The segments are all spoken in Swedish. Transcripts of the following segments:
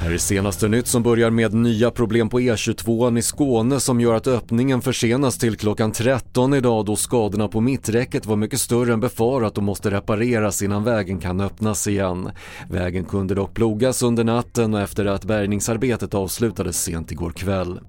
Här är senaste nytt som börjar med nya problem på E22 i Skåne som gör att öppningen försenas till klockan 13 idag då skadorna på mitträcket var mycket större än befarat och måste repareras innan vägen kan öppnas igen. Vägen kunde dock plogas under natten och efter att bärgningsarbetet avslutades sent igår kväll.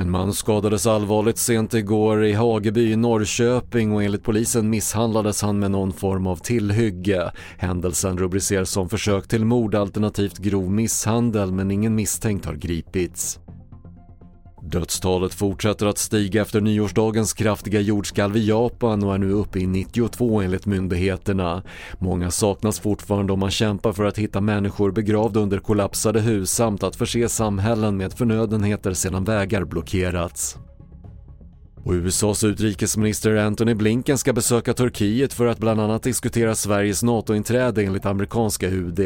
En man skadades allvarligt sent igår i Hageby i Norrköping och enligt polisen misshandlades han med någon form av tillhygge. Händelsen rubriceras som försök till mord alternativt grov misshandel men ingen misstänkt har gripits. Dödstalet fortsätter att stiga efter nyårsdagens kraftiga jordskalv i Japan och är nu uppe i 92 enligt myndigheterna. Många saknas fortfarande och man kämpar för att hitta människor begravda under kollapsade hus samt att förse samhällen med förnödenheter sedan vägar blockerats. Och USAs utrikesminister Antony Blinken ska besöka Turkiet för att bland annat diskutera Sveriges NATO-inträde enligt amerikanska UD.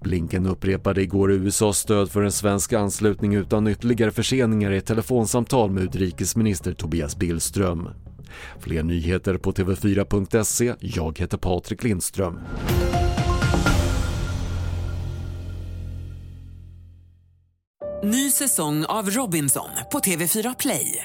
Blinken upprepade igår USAs stöd för en svensk anslutning utan ytterligare förseningar i ett telefonsamtal med utrikesminister Tobias Billström. Fler nyheter på TV4.se. Jag heter Patrik Lindström. Ny säsong av Robinson på TV4 Play.